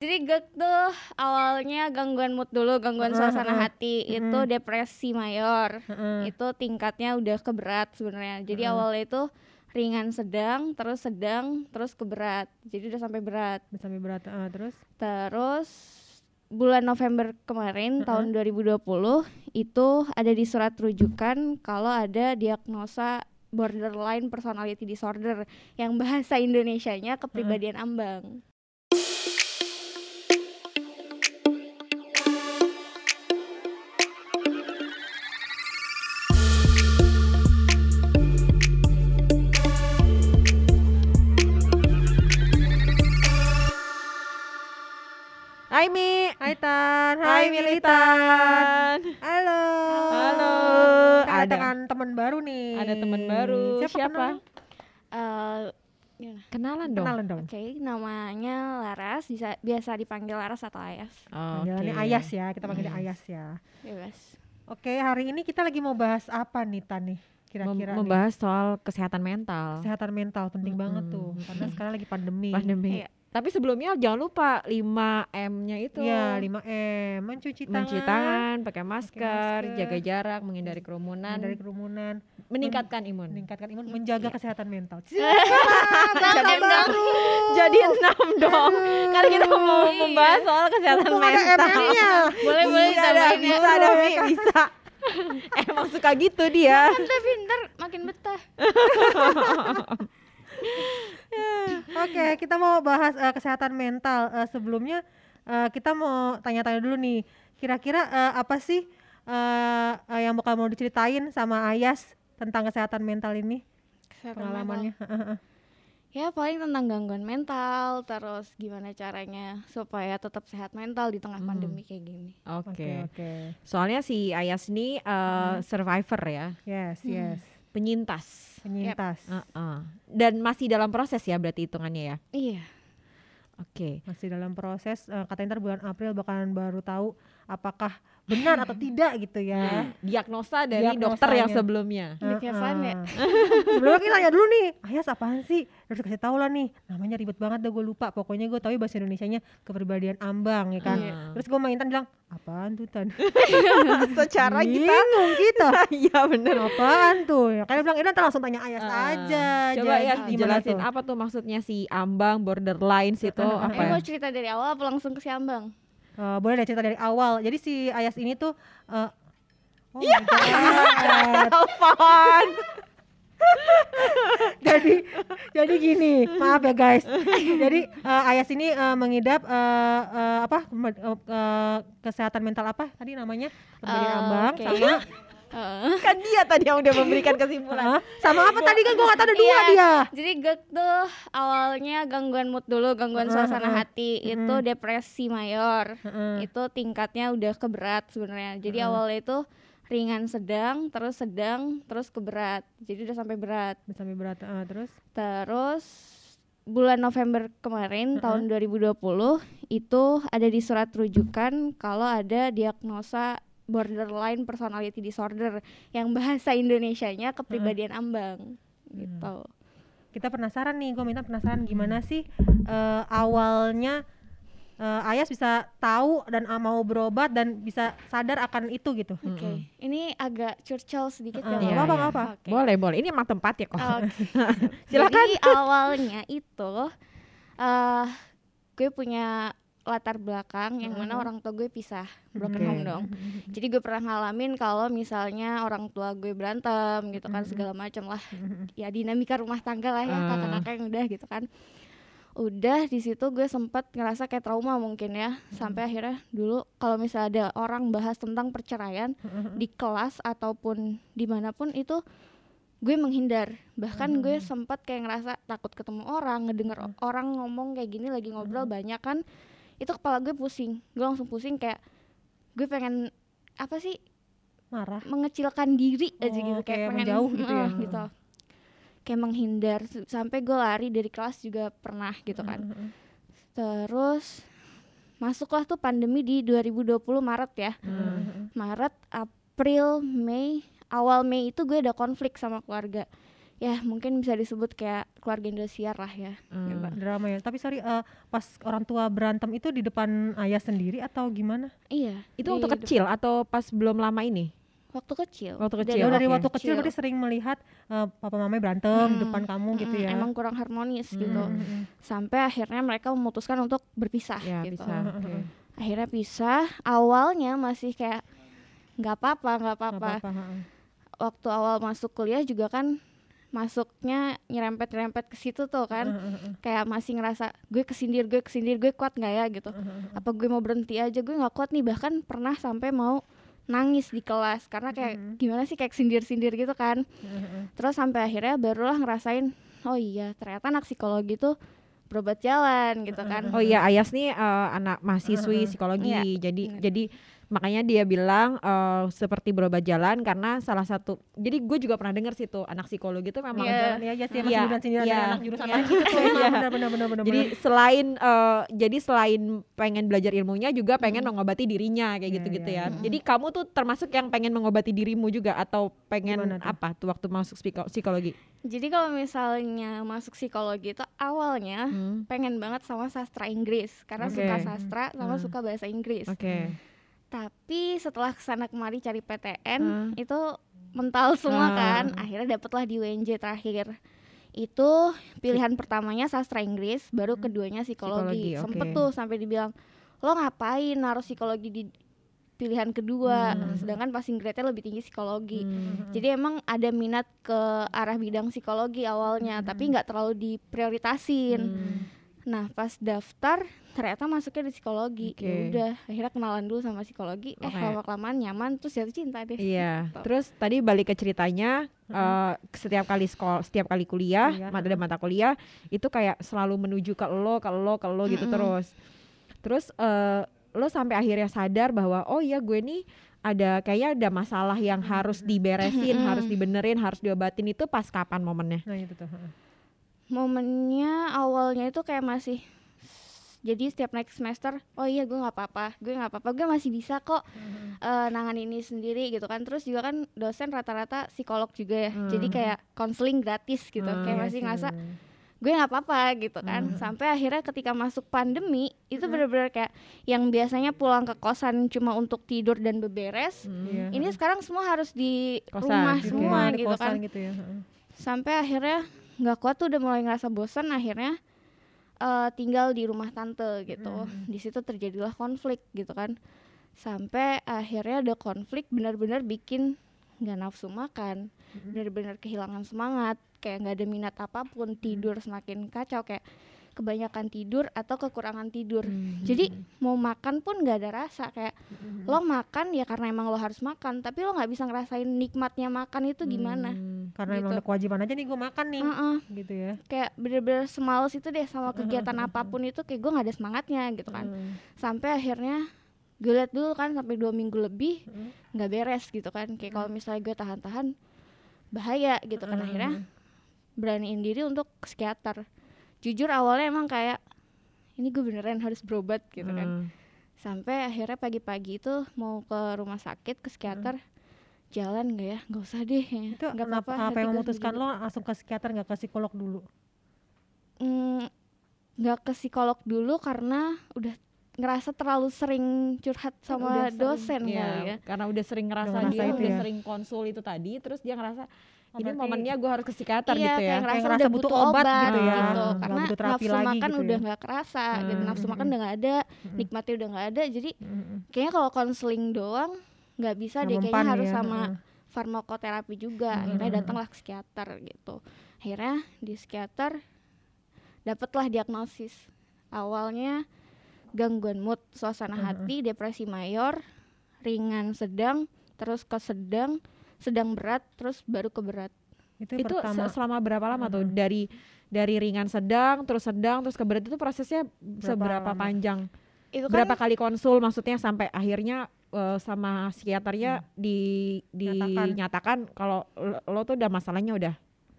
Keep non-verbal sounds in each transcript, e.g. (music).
Jadi GERD tuh awalnya gangguan mood dulu, gangguan suasana hati. Itu Mhm. depresi mayor. Heeh. Itu tingkatnya udah ke berat sebenarnya. Jadi Heeh. awalnya itu ringan sedang, terus sedang, terus ke berat. Jadi udah sampai berat. Udah sampai berat heeh, terus Terus bulan November kemarin Heeh. tahun 2020 itu ada di surat rujukan kalau ada diagnosa borderline personality disorder yang bahasa Indonesianya kepribadian ambang. Hai Tan, Hai Militan. Halo. Halo. Kita Ada kedatangan teman baru nih. ada teman baru. Siapa? Siapa? kenal? Eh, gimana? Kenalan dong. Kenalan dong. Oke, namanya Laras, bisa biasa dipanggil Laras atau Ayas. Oh, Panggilannya oke. Ayas ya, kita panggilnya Hmm. Ayas ya. Bebas. Oke, hari ini kita lagi mau bahas apa nih Tan nih? Kira-kira nih? membahas soal kesehatan mental. kesehatan mental penting banget Mm-mm. tuh karena sekarang lagi pandemi. Pandemi. Iya. Tapi sebelumnya jangan lupa 5M-nya itu. Iya, 5M, mencuci tangan, Mencuci tangan, pakai masker, masker, jaga jarak, menghindari kerumunan, dari kerumunan, meningkatkan imun. meningkatkan imun, menjaga Iya. kesehatan mental. (laughs) Jadi baru. Jadi enam dong. Karena kita mau membahas soal kesehatan Mumpung ada mental. MM-nya. boleh boleh Bisa ada, ditambahin ya. bisa ada, bisa. (laughs) Emang suka gitu dia. Udah pinter, makin betah. (laughs) Oke, kita mau bahas eh, kesehatan mental. Eh, sebelumnya eh, kita mau tanya-tanya dulu nih. Kira-kira eh, apa sih eh, eh, yang bakal mau diceritain sama Ayas tentang kesehatan mental ini? Pengalamannya. (laughs) Ya paling tentang gangguan mental, terus gimana caranya supaya tetap sehat mental di tengah Hmm. pandemi kayak gini. Oke. Oke, oke. Soalnya si Ayas ini eh, survivor ya, Yes, Hmm. Penyintas. Penyintas. Heeh. Dan masih dalam proses ya berarti hitungannya ya. Iya. Oke. Masih dalam proses eh, katanya ntar bulan April bakalan baru tahu apakah benar atau tidak gitu ya. Diagnosa dari dokter yang Diagnosanya. sebelumnya. Ya. Heeh. Sebelumnya (laughs) kita tanya dulu nih, Ayas apaan sih? Harus kasih tahu lah nih. Namanya ribet banget dah gue lupa. Pokoknya gue tahu bahasa Indonesianya kepribadian ambang ya kan. Iya. Terus gue main Tan bilang, apaan tuh Tan? (laughs) Secara kita Bingung kita. (laughs) Iya bener. apaan tuh? Ya, kan bilang, ini ntar langsung tanya Ayas Ah. aja. Coba ya dijelasin tuh? apa tuh maksudnya si ambang borderline itu Heeh, apa Eh ya? mau cerita dari awal apa langsung ke si Ambang? Eh, boleh deh cerita dari awal. Jadi si Ayas ini tuh eh, Oh Iya. my God. (laughs) Telepon. (laughs) jadi jadi gini maaf ya guys jadi eh, Ayas ini eh, mengidap eh, eh, apa eh, eh, kesehatan mental apa tadi namanya kepribadian Eh, ambang oke. sama (laughs) Kan dia tadi yang udah memberikan (laughs) kesimpulan. Sama apa tadi kan gua nggak tahu ada dua Iya. dia Jadi GERD tuh awalnya gangguan mood dulu, gangguan suasana hati. Itu depresi mayor. Itu tingkatnya udah ke berat sebenarnya. Jadi awalnya itu ringan sedang, terus sedang, terus ke berat. Jadi udah sampai berat. sampai berat eh, terus Terus bulan November kemarin Heeh. tahun 2020 itu ada di surat rujukan kalau ada diagnosa borderline personality disorder yang bahasa Indonesianya kepribadian ambang gitu. kita penasaran nih gue minta penasaran gimana sih eh, awalnya eh, Ayas bisa tahu dan ah, mau berobat dan bisa sadar akan itu gitu Oke, Mm-mm. ini agak curcol sedikit Eh, ya. Iya, apa, iya. apa. Oke. Boleh, boleh. Ini emang tempat ya kok. Oke. (laughs) Silakan. Jadi awalnya itu eh gue punya latar belakang yang mana orang tua gue pisah, broken Oke. home dong. (laughs) Jadi gue pernah ngalamin kalau misalnya orang tua gue berantem gitu kan segala macam lah. (laughs) Ya dinamika rumah tangga lah ya kakak-kakak yang udah gitu kan. Udah di situ gue sempat ngerasa kayak trauma mungkin ya. Sampai akhirnya dulu kalau misalnya ada orang bahas tentang perceraian di kelas ataupun di mana pun itu gue menghindar bahkan gue sempat kayak ngerasa takut ketemu orang ngedenger o- orang ngomong kayak gini lagi ngobrol banyak kan itu kepala gue pusing. Gue langsung pusing kayak gue pengen apa sih? Marah. Mengecilkan diri aja Oh, gitu. Kayak kayak pengen menjauh gitu ya? Gitu. Kayak menghindar. Sampai gue lari dari kelas juga pernah gitu kan. Terus masuklah tuh pandemi di 2020 Maret ya. Maret, April, Mei, awal Mei itu gue ada konflik sama keluarga. Ya mungkin bisa disebut kayak keluarga Indosiar lah ya. Hmm. drama ya. Tapi sorry eh, pas orang tua berantem itu di depan ayah sendiri atau gimana? Iya Itu waktu kecil atau pas belum lama ini? waktu kecil. Waktu Dari kecil, Ya, dari oke. waktu kecil berarti sering melihat eh, papa mamanya berantem di Mm-mm, depan kamu gitu mm-mm, ya? emang kurang harmonis gitu. Mm-mm. sampai akhirnya mereka memutuskan untuk berpisah Ya, gitu. bisa. oke. akhirnya pisah. Awalnya masih kayak nggak apa-apa nggak apa-apa. Waktu awal masuk kuliah juga kan masuknya nyerempet-nyerempet ke situ tuh kan. Kayak masih ngerasa gue kesindir gue kesindir gue kuat nggak ya? gitu. Apa gue mau berhenti aja? Gue nggak kuat nih bahkan pernah sampai mau nangis di kelas. Karena kayak gimana sih kayak sindir-sindir gitu kan. Terus sampai akhirnya barulah ngerasain oh iya ternyata anak psikologi tuh berobat jalan gitu kan. Oh iya, Ayas nih eh, anak mahasiswi psikologi. Iya, Jadi jadi makanya dia bilang eh, seperti berobat jalan karena salah satu. Jadi gue juga pernah dengar sih tuh anak psikologi tuh memang Iya. Jalan ya aja sih Iya, sindiran-sindiran iya. dari anak jurusan Iya. lain gitu tuh (laughs) Iya. benar benar benar benar Jadi selain eh, jadi selain pengen belajar ilmunya juga pengen mengobati dirinya kayak Iya, gitu-gitu iya. ya. Jadi kamu tuh termasuk yang pengen mengobati dirimu juga atau pengen tuh? apa tuh waktu masuk psiko- psikologi? jadi kalau misalnya masuk psikologi itu awalnya Hmm, pengen banget sama sastra Inggris karena Oke. suka sastra sama Hmm. suka bahasa Inggris Oke. Tapi setelah ke sana kemari cari PTN Hmm. itu mental semua Ah. kan akhirnya dapatlah di UNJ terakhir itu pilihan pertamanya sastra Inggris baru keduanya Hmm. Psikologi, psikologi, sempet tuh sampai dibilang lo ngapain naruh psikologi di pilihan kedua Hmm. sedangkan passing grade-nya lebih tinggi psikologi Hmm. jadi emang ada minat ke arah bidang psikologi awalnya tapi nggak terlalu diprioritasin Hmm. Nah pas daftar ternyata masuknya di psikologi. Oke. Ya udah akhirnya kenalan dulu sama psikologi. Eh Oke. lama kelamaan nyaman terus jatuh cinta deh. Iya. Gitu. Terus tadi balik ke ceritanya eh, setiap kali sekolah, setiap kali kuliah, Kuliah, mata ada mata kuliah itu kayak selalu menuju ke lo, ke lo, ke lo gitu Mm-mm. terus. Terus eh, lo sampai akhirnya sadar bahwa oh iya gue nih ada kayaknya ada masalah yang harus diberesin, harus dibenerin, harus diobatin itu pas kapan momennya? nah itu tuh heeh. Momennya awalnya itu kayak masih jadi setiap naik semester, oh iya gue nggak apa-apa, gue nggak apa-apa, gue masih bisa kok eh, nangan ini sendiri gitu kan. Terus juga kan dosen rata-rata psikolog juga ya, jadi Hmm. kayak konseling gratis gitu. Hmm, kayak Iya masih sih, ngerasa gue nggak apa-apa gitu kan Mhm. sampai akhirnya ketika masuk pandemi itu bener-bener kayak yang biasanya pulang ke kosan cuma untuk tidur dan beberes Iya, ini heeh. sekarang semua harus di Kosan, rumah semua di gitu kosan kan gitu ya heeh. sampai akhirnya nggak kuat tuh udah mulai ngerasa bosan akhirnya eh, tinggal di rumah tante gitu. Di situ terjadilah konflik gitu kan. Sampai akhirnya ada konflik benar-benar bikin nggak nafsu makan benar-benar kehilangan semangat kayak nggak ada minat apa pun tidur semakin kacau kayak kebanyakan tidur atau kekurangan tidur. Hmm. jadi mau makan pun nggak ada rasa kayak lo makan ya karena emang lo harus makan tapi lo nggak bisa ngerasain nikmatnya makan itu gimana? Hmm. Karena emang gitu. ada kewajiban aja nih gue makan nih. Heeh. Gitu ya. Kayak bener-bener semales itu deh sama kegiatan apa pun itu kayak gue nggak ada semangatnya gitu kan. Heeh. sampai akhirnya gue liat dulu kan sampai dua minggu lebih nggak beres gitu kan. Kayak kalau misalnya gue tahan-tahan bahaya gitu. Kan akhirnya beraniin diri untuk psikiater. Jujur awalnya emang kayak ini gue beneran harus berobat gitu kan. Hmm. sampai akhirnya pagi-pagi itu mau ke rumah sakit ke psikiater jalan nggak ya nggak usah deh itu nggak apa-apa apa yang memutuskan sendiri." lo langsung ke psikiater nggak ke psikolog dulu Mm, nggak ke psikolog dulu karena udah ngerasa terlalu sering curhat udah sama sering, dosen Iya, kali ya karena udah sering ngerasa ngerasa dia itu udah ya. sering konsul itu tadi, terus dia ngerasa Oh, ini momennya gue harus ke psikiater iya, gitu ya. kayak ngerasa, ngerasa udah butuh butuh obat obat, gitu gitu, ya, nggak karena butuh nafsu lagi makan gitu udah ya. nggak kerasa gitu Hmm, nafsu hmm, makan hmm. udah nggak ada Mm-mm. nikmatnya udah nggak ada jadi Mm-mm. kayaknya kalau konseling doang nggak bisa deh mempan kayaknya harus ya, sama farmakoterapi juga. Hmm, akhirnya hmm, datanglah ke psikiater gitu. Akhirnya di psikiater dapatlah diagnosis. Awalnya gangguan mood suasana Hmm, hati depresi mayor ringan sedang terus ke sedang sedang berat terus baru ke berat itu, itu pertama. selama berapa lama tuh? Mm-mm. dari dari ringan sedang terus sedang terus ke berat itu prosesnya seberapa lama? itu panjang kan berapa kali konsul maksudnya sampai akhirnya eh, sama psikiaternya di Nyatakan. dinyatakan kalau lo, lo tuh udah masalahnya udah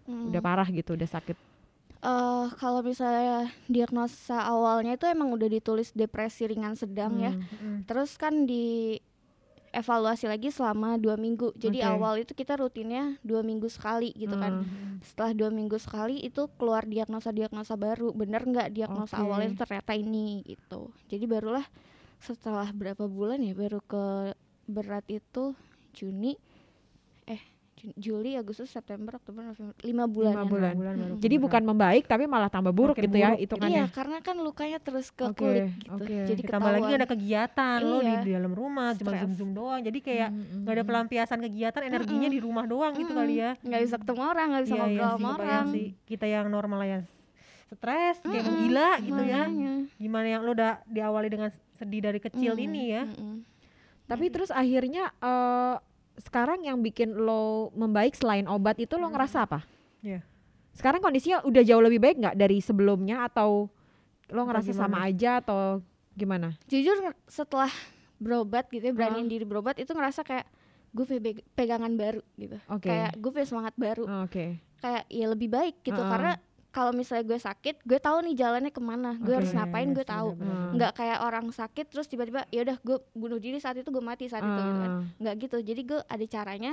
hmm, udah parah gitu udah sakit eh, kalau misalnya diagnosa awalnya itu emang udah ditulis depresi ringan sedang ya Hmm. Mm-mm. terus kan di dievaluasi lagi selama dua minggu. Jadi Oke. awal itu kita rutinnya dua minggu sekali gitu kan. Hmm. Setelah dua minggu sekali itu keluar diagnosa-diagnosa baru. Bener nggak diagnosa Oke. awalnya ternyata ini gitu. Jadi barulah setelah berapa bulan ya baru ke berat itu Juni, eh Juni- Juli, Agustus, September, Oktober, November, lima bulan. Lima bulan. bulan baru Jadi berat. bukan membaik tapi malah tambah buruk Makin gitu ya buruk. hitungannya. Iya, karena kan lukanya terus ke Oke, kulit gitu. oke. Jadi ditambah lagi ada kegiatan lo di, Iya. di dalam rumah cuma zoom zoom doang jadi kayak Mm, nggak ada mm, pelampiasan kegiatan energinya di rumah doang gitu Mm-mm. kali ya nggak bisa ketemu orang, nggak bisa Iya, iya ngobrol sih, sama orang. sih. kita yang normal ya stres kayak mau Mm-mm, gila gitu ya makanya. Gimana yang lo udah diawali dengan sedih dari kecil Mm, ini ya mm-mm. Tapi terus akhirnya eh, sekarang yang bikin lo membaik selain obat itu lo ngerasa apa? Iya. Sekarang kondisinya udah jauh lebih baik nggak dari sebelumnya atau lo Atau ngerasa sama gimana? aja atau gimana? Jujur setelah berobat gitu ya, beraniin diri berobat itu ngerasa kayak gue pegangan baru gitu. Oke. Kayak gue punya semangat baru. Oh, Oke. Kayak ya lebih baik gitu Heeh. karena kalau misalnya gue sakit, gue tahu nih jalannya ke mana, gue harus Oke, ngapain, gue tahu. Hmm. Nggak kayak orang sakit terus tiba-tiba ya udah gue bunuh diri saat itu gue mati saat itu gitu kan. Ah. nggak gitu jadi gue ada caranya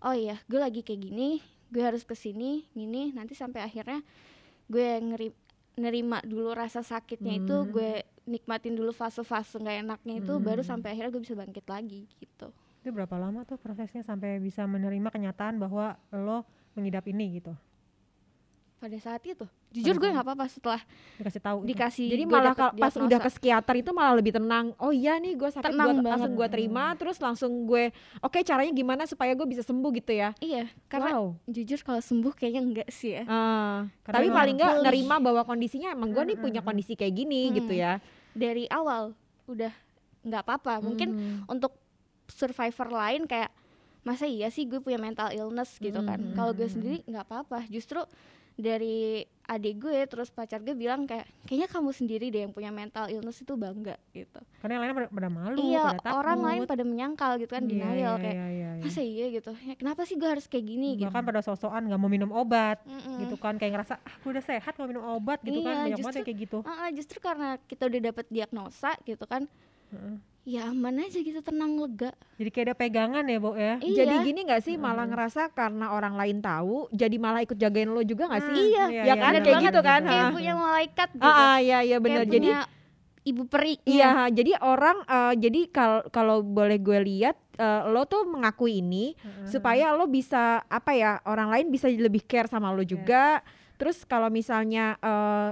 oh iya gue lagi kayak gini gue harus ke sini gini nanti sampai akhirnya gue ngeri nerima dulu rasa sakitnya itu Hmm. gue nikmatin dulu fase-fase nggak enaknya itu baru Hmm. sampai akhirnya gue bisa bangkit lagi gitu itu berapa lama tuh prosesnya sampai bisa menerima kenyataan bahwa lo mengidap ini gitu pada saat itu jujur gue nggak apa-apa setelah dikasih tahu gitu. dikasih Jadi malah dapet kal- pas udah diagnosa. ke psikiater itu malah lebih tenang. Oh iya nih gue sakit Tenang gua langsung gue terima terus langsung gue oke caranya gimana supaya gue bisa sembuh gitu ya. iya karena wow. jujur kalau sembuh kayaknya enggak sih ya Karena tapi paling nggak pulih. nerima bahwa kondisinya emang gue nih Hmm, punya hmm, kondisi kayak gini Hmm. gitu ya. dari awal udah nggak apa-apa mungkin Hmm. untuk survivor lain kayak masa iya sih gue punya mental illness gitu kan Mm, kalau gue sendiri nggak apa-apa justru dari adik gue terus pacar gue bilang kayak kayaknya kamu sendiri deh yang punya mental illness itu bangga gitu karena yang lain pada, pada malu iya pada takut orang lain pada menyangkal gitu kan Iya, denial iya, kayak iya, iya, iya. masa iya gitu ya, kenapa sih gue harus kayak gini gitu bahkan pada sosokan nggak mau minum obat Mm-mm. gitu kan kayak ngerasa ah gue udah sehat mau minum obat gitu kan Iya, banyak banget justru- yang kayak gitu ah, justru karena kita udah dapet diagnosa gitu kan Heeh. Ya aman aja gitu tenang lega. Jadi kayak ada pegangan ya Bo ya? Iya. Jadi gini nggak sih malah ngerasa karena orang lain tahu, jadi malah ikut jagain lo juga nggak sih? Hmm, Iya, ya kan? bener kayak gitu kan? kayak Ah. punya malaikat gitu. Ah, ah, iya iya kayak Jadi punya ibu peri Iya, jadi orang eh, jadi kalau kalau boleh gue lihat eh, lo tuh mengakui ini Heeh. supaya lo bisa apa ya orang lain bisa lebih care sama lo juga. Terus kalau misalnya eh,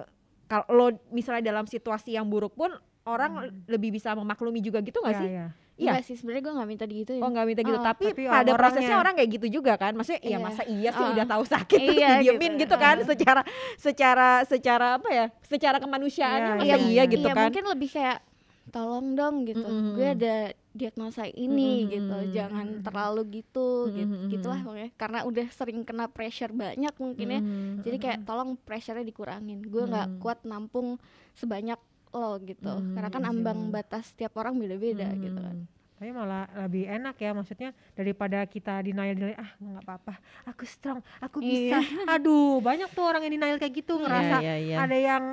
kalau lo misalnya dalam situasi yang buruk pun orang lebih bisa memaklumi juga gitu nggak Iya, sih? iya. Iya. Enggak sih sebenarnya gue nggak minta digituin Oh nggak minta gitu, Oh, tapi, tapi pada orang-orangnya- prosesnya orang kayak gitu juga kan, maksudnya ya Iya. masa iya sih Ah. udah tahu sakit terus Iya, didiemin gitu. gitu, kan, Ah. secara secara secara apa ya, secara kemanusiaannya Iya, masa iya, iya, iya. gitu iya kan? mungkin lebih kayak tolong dong gitu Mm-mm. gue ada diagnosa ini Mm-mm. gitu jangan terlalu gitu gitu Mm-mm. gitulah pokoknya karena udah sering kena pressure banyak mungkin ya Mhm. jadi kayak tolong pressure-nya dikurangin gue nggak Mm. kuat nampung sebanyak lo gitu. Mm, karena kan iya. ambang batas tiap orang beda-beda gitu kan. Tapi malah lebih enak ya maksudnya daripada kita denial denial ah nggak apa-apa aku strong aku bisa. Aduh banyak tuh orang yang denial kayak gitu ngerasa Iya, iya, iya. ada yang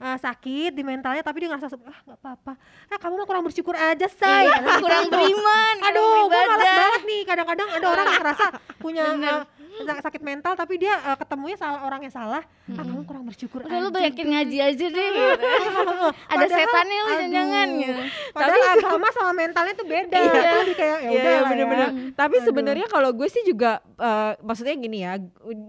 uh, sakit di mentalnya tapi dia ngerasa ah nggak apa-apa. Ah kamu mah kurang bersyukur aja say. Iya, kurang beriman aduh gue malas banget nih. Kadang-kadang ada orang yang ngerasa punya uh, sakit mental tapi dia uh, ketemunya salah orang yang salah ah kamu kurang bersyukur udah lu banyakin ngaji aja deh (laughs) gitu. ada Padahal, setannya lu aduh. jangan gitu padahal agama sama mentalnya tuh beda Iya. Itu lebih kayak ya Iya, udah iya, lah bener-bener. ya. Tapi sebenarnya kalau gue sih juga eh, maksudnya gini ya,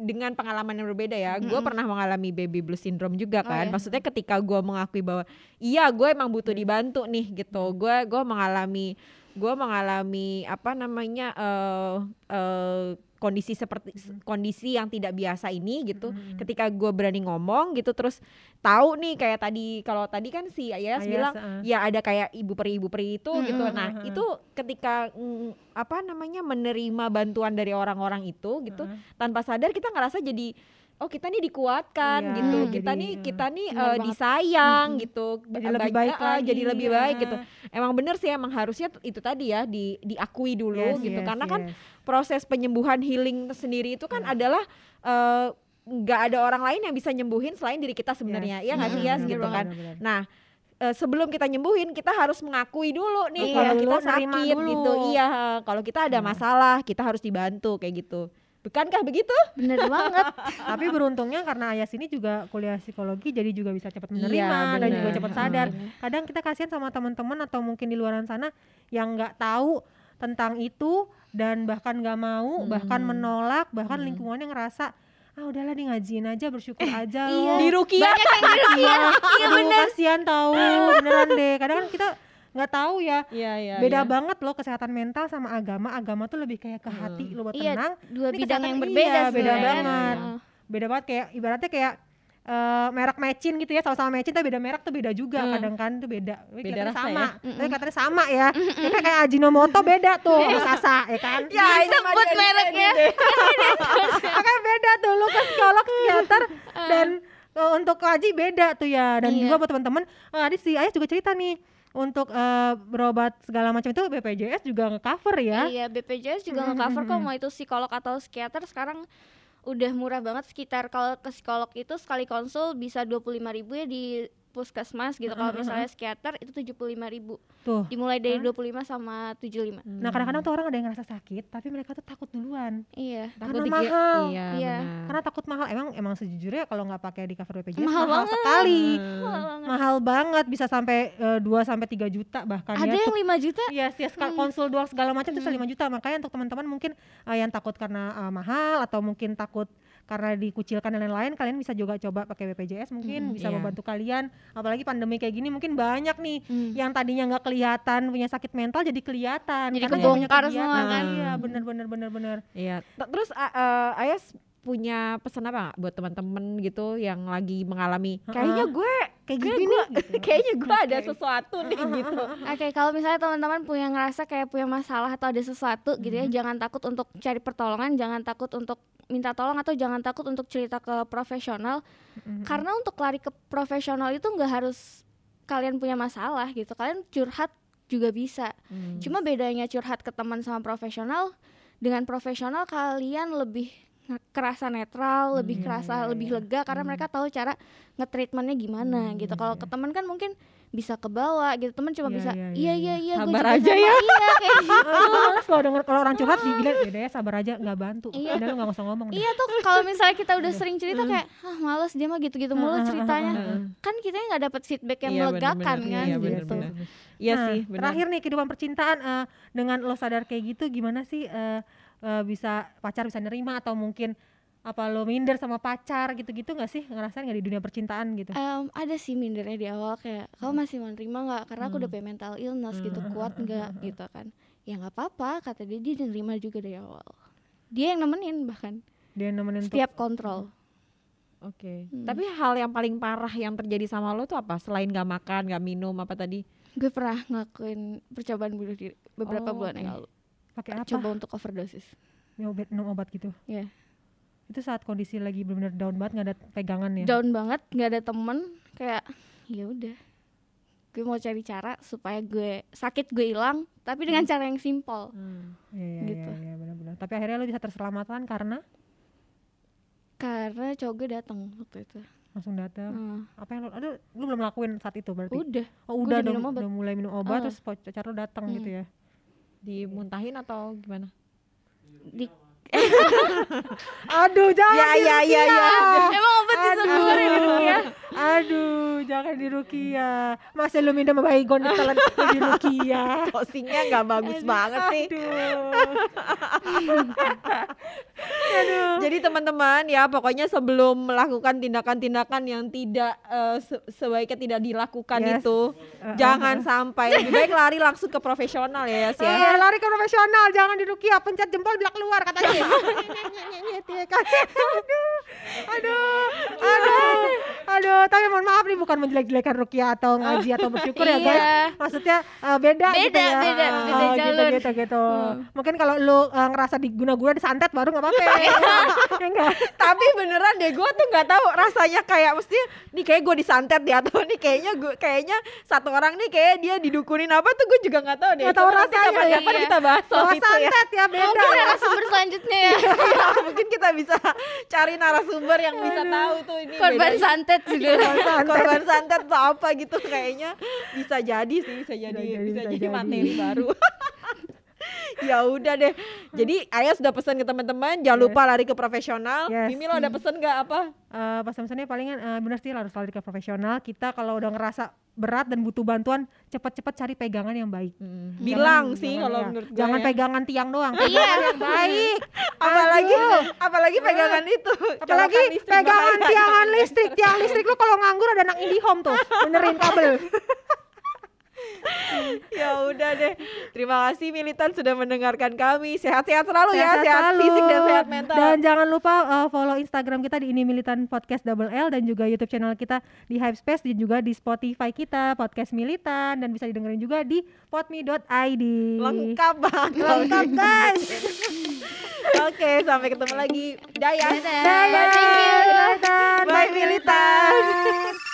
dengan pengalaman yang berbeda ya. Gue pernah mengalami baby blues syndrome juga Oh, kan. iya. Maksudnya ketika gue mengakui bahwa iya gue emang butuh dibantu nih gitu. Gue gue mengalami gue mengalami apa namanya eh eh, kondisi seperti kondisi yang tidak biasa ini gitu. Ketika gue berani ngomong gitu terus tahu nih kayak tadi kalau tadi kan si Ayas Ayas, bilang uh. ya ada kayak ibu peri ibu peri itu gitu. Mm-mm, Nah, mm-mm. itu ketika mm, apa namanya menerima bantuan dari orang-orang itu gitu Heeh. tanpa sadar kita ngerasa jadi oh kita nih dikuatkan Iya, gitu. jadi, kita nih kita nih benar eh, banget. disayang gitu. jadi lebih ba- baik eh, lagi jadi lebih baik ya. gitu. Emang bener sih emang harusnya itu tadi ya di diakui dulu Yes, gitu. yes, Karena kan yes. proses penyembuhan healing sendiri itu kan adalah eh, nggak ada orang lain yang bisa nyembuhin selain diri kita sebenarnya Yes, ya nggak sih benar, gitu kan nah eh, sebelum kita nyembuhin kita harus mengakui dulu nih Iya. kalau kita sakit dulu. gitu. Iya, kalau kita ada Nah. masalah kita harus dibantu kayak gitu. Bukankah begitu? bener banget (laughs) Tapi beruntungnya karena Ayas ini juga kuliah psikologi jadi juga bisa cepat menerima Iya, dan juga cepat sadar. Kadang kita kasihan sama teman-teman atau mungkin di luaran sana yang nggak tahu tentang itu dan bahkan nggak mau, bahkan Hmm. menolak, bahkan Hmm. lingkungannya ngerasa ah udahlah nih ngajiin aja bersyukur (laughs) aja iya. loh. Di Rukia banyak yang di Rukia iya Aduh, bener kasihan tahu beneran deh. Kadang kan kita nggak tahu ya. Iya, iya. Beda iya. banget loh kesehatan mental sama agama. Agama tuh lebih kayak ke hati lo buat iya tenang. dua Ini bidang yang iya, berbeda beda sebenarnya. banget. Heeh. beda banget kayak ibaratnya kayak eh, merek mecin gitu ya sama-sama mecin tapi beda merek tuh beda juga Hmm. kadang kan tuh beda Tapi Beda rasa sama ya. tapi katanya sama ya ya kan kayak Ajinomoto beda tuh sama (laughs) Sasa ya kan Ya, ini mah Sebut mereknya. dia- (laughs) makanya beda tuh lu ke psikolog psikiater (laughs) dan eh, untuk ngaji beda tuh ya dan Iya. juga buat teman-teman eh, tadi si Ayah juga cerita nih untuk eh, berobat segala macam itu BPJS juga nge-cover ya. Iya, BPJS juga Mm, nge-cover kok mau itu psikolog atau psikiater sekarang udah murah banget sekitar kalau ke psikolog itu sekali konsul bisa 25.000 ya di puskesmas gitu. Kalau misalnya psikiater itu 75.000. tuh Dimulai dari 25 sama 75. nah kadang-kadang tuh orang ada yang ngerasa sakit tapi mereka tuh takut duluan Iya. Takut Karena dikira- mahal. Iya, Iya. benar. karena takut mahal emang emang sejujurnya kalau nggak pakai di cover BPJS Mahal mahal, banget. sekali Hmm. Mahal banget. mahal banget bisa sampai 2 sampai 3 juta bahkan Ada ya yang 5 juta? Iya, sih sekal konsul doang segala macam itu 5 juta. Makanya untuk teman-teman mungkin uh, yang takut karena uh, mahal atau mungkin takut karena dikucilkan dan lain-lain, kalian bisa juga coba pakai BPJS mungkin Mm, bisa iya. membantu kalian. Apalagi pandemi kayak gini mungkin banyak nih Hmm. yang tadinya nggak kelihatan punya sakit mental jadi kelihatan. Jadi karena banyak kebongkar semua kan. Iya, bener bener bener bener. Iya. Terus a- eh, Ayas punya pesan apa buat teman-teman gitu yang lagi mengalami kayaknya gue Kayak gini gitu. (laughs) kayaknya gue ada sesuatu nih gitu. Oke, kalau misalnya teman-teman punya ngerasa kayak punya masalah atau ada sesuatu gitu ya, jangan takut untuk cari pertolongan, jangan takut untuk minta tolong atau jangan takut untuk cerita ke profesional. Mm-mm. Karena untuk lari ke profesional itu nggak harus kalian punya masalah gitu. Kalian curhat juga bisa. Hmm. Cuma bedanya curhat ke teman sama profesional, dengan profesional kalian lebih kerasa netral, lebih iya, kerasa iya, lebih iya. lega karena Hmm. mereka tahu cara nge-treatmentnya gimana Hmm, gitu. iya, Kalau iya. ke teman kan mungkin bisa kebawa gitu. Teman cuma Iya, bisa iya, iya iya, iya iya gua Sabar aja sama." ya. Iya kayak (laughs) gitu. Loh denger kalau orang curhat dibilang ya ya sabar aja nggak bantu. Iya. Udah lu nggak usah ngomong. deh." Iya tuh kalau misalnya kita udah sering cerita kayak ah males dia mah gitu-gitu mulu ceritanya. Kan kita nggak dapat feedback yang Iya, melegakan bener-bener. kan Iya, gitu. Iya Nah, sih, benar. Terakhir nih kehidupan percintaan eh, dengan lo sadar kayak gitu gimana sih eh, eh, bisa pacar bisa nerima atau mungkin apa lo minder sama pacar gitu-gitu nggak sih ngerasain nggak di dunia percintaan gitu? Em, ada sih mindernya di awal kayak kamu masih mau nerima nggak karena aku udah Hmm. punya mental illness gitu Hmm. kuat nggak gitu kan ya nggak apa-apa kata dia dia nerima juga dari awal dia yang nemenin bahkan Dia nemenin untuk setiap kontrol Oke. Hmm. Tapi hal yang paling parah yang terjadi sama lo tuh apa? Selain gak makan, gak minum, apa tadi? gue pernah ngelakuin percobaan bunuh diri beberapa Oh, bulan yang oke. lalu pakai apa? coba untuk overdosis Minum obat, minum obat gitu. Iya. Itu saat kondisi lagi benar-benar down banget nggak ada pegangan ya. down banget nggak ada temen kayak ya udah gue mau cari cara supaya gue sakit gue hilang tapi dengan cara yang simpel Iya iya gitu. iya benar-benar. Tapi akhirnya lo bisa terselamatkan karena karena cowok gue datang waktu itu langsung datang. Hmm, Apa yang lo aduh lu belum lakuin saat itu berarti? udah Oh, udah udah dong, udah mulai minum obat Ah. terus pacar lo datang Hmm. gitu ya. Dimuntahin atau gimana? di (laughs) Aduh, jangan Ya, ya, ya, ya. emang obat disembur ya ya Aduh, jangan di Rukia. Masa lu minum baygon ditelan di Rukia. (laughs) Closingnya gak bagus banget sih. Aduh. Aduh. Jadi teman-teman ya pokoknya sebelum melakukan tindakan-tindakan yang tidak se- sebaiknya tidak dilakukan Yes. itu Uh, jangan sampai lebih baik lari langsung ke profesional ya Yas ya. Eh, lari ke profesional, jangan di Rukia, pencet jempol bilang keluar katanya. Ya kan. aduh, aduh, aduh, aduh. Tapi mohon maaf nih bukan menjelek-jelekan Rukia atau ngaji atau bersyukur ya guys. Iya. Maksudnya eh, beda, gitu Beda, ya. beda, Ah, beda gitu, jalur. gitu, gitu. Hmm. Mungkin kalau lu eh, ngerasa diguna-guna disantet baru nggak apa-apa. ya (laughs) enggak? Tapi beneran deh gue tuh nggak tahu rasanya kayak mesti nih kayak gue disantet ya atau nih kayaknya gue kayaknya satu orang nih kayak dia didukunin apa tuh gue juga nggak tahu deh. Nggak tahu rasanya, kapan-kapan iya. kita bahas soal itu ya. santet ya beda. mungkin ya. narasumber selanjutnya santetnya ya Ya, mungkin kita bisa cari narasumber yang bisa tahu tuh ini korban bedanya. santet juga korban santet. Atau apa gitu (laughs) kayaknya bisa jadi sih bisa jadi jadi, bisa, bisa jadi, jadi. materi baru. (laughs) Ya udah deh. Jadi Ayah sudah pesan ke teman-teman jangan Yes. lupa lari ke profesional. Yes. Mimi lo ada pesan nggak apa? Eh, pesan-pesannya palingan eh, bener sih harus lari ke profesional. Kita kalau udah ngerasa berat dan butuh bantuan cepat-cepat cari pegangan yang baik bilang Jangan- sih jangan kalau ya. menurut gue jangan ya. pegangan tiang doang Iya. pegangan yang baik (laughs) apalagi Aduh. apalagi pegangan itu (laughs) apalagi pegangan tiangan listrik tiang listrik lu kalau nganggur ada anak IndiHome tuh benerin kabel (laughs) ya udah deh terima kasih militan sudah mendengarkan kami sehat-sehat selalu ya Sehat-sehat sehat selalu. fisik dan sehat mental Dan jangan lupa uh, follow Instagram kita di ini militan podcast double L dan juga YouTube channel kita di Hypespace dan juga di Spotify kita podcast militan dan bisa didengerin juga di podme.id. lengkap banget Lengkap guys. (laughs) oke sampai ketemu lagi Daya. Dadah. Thank you. Militan. Bye militan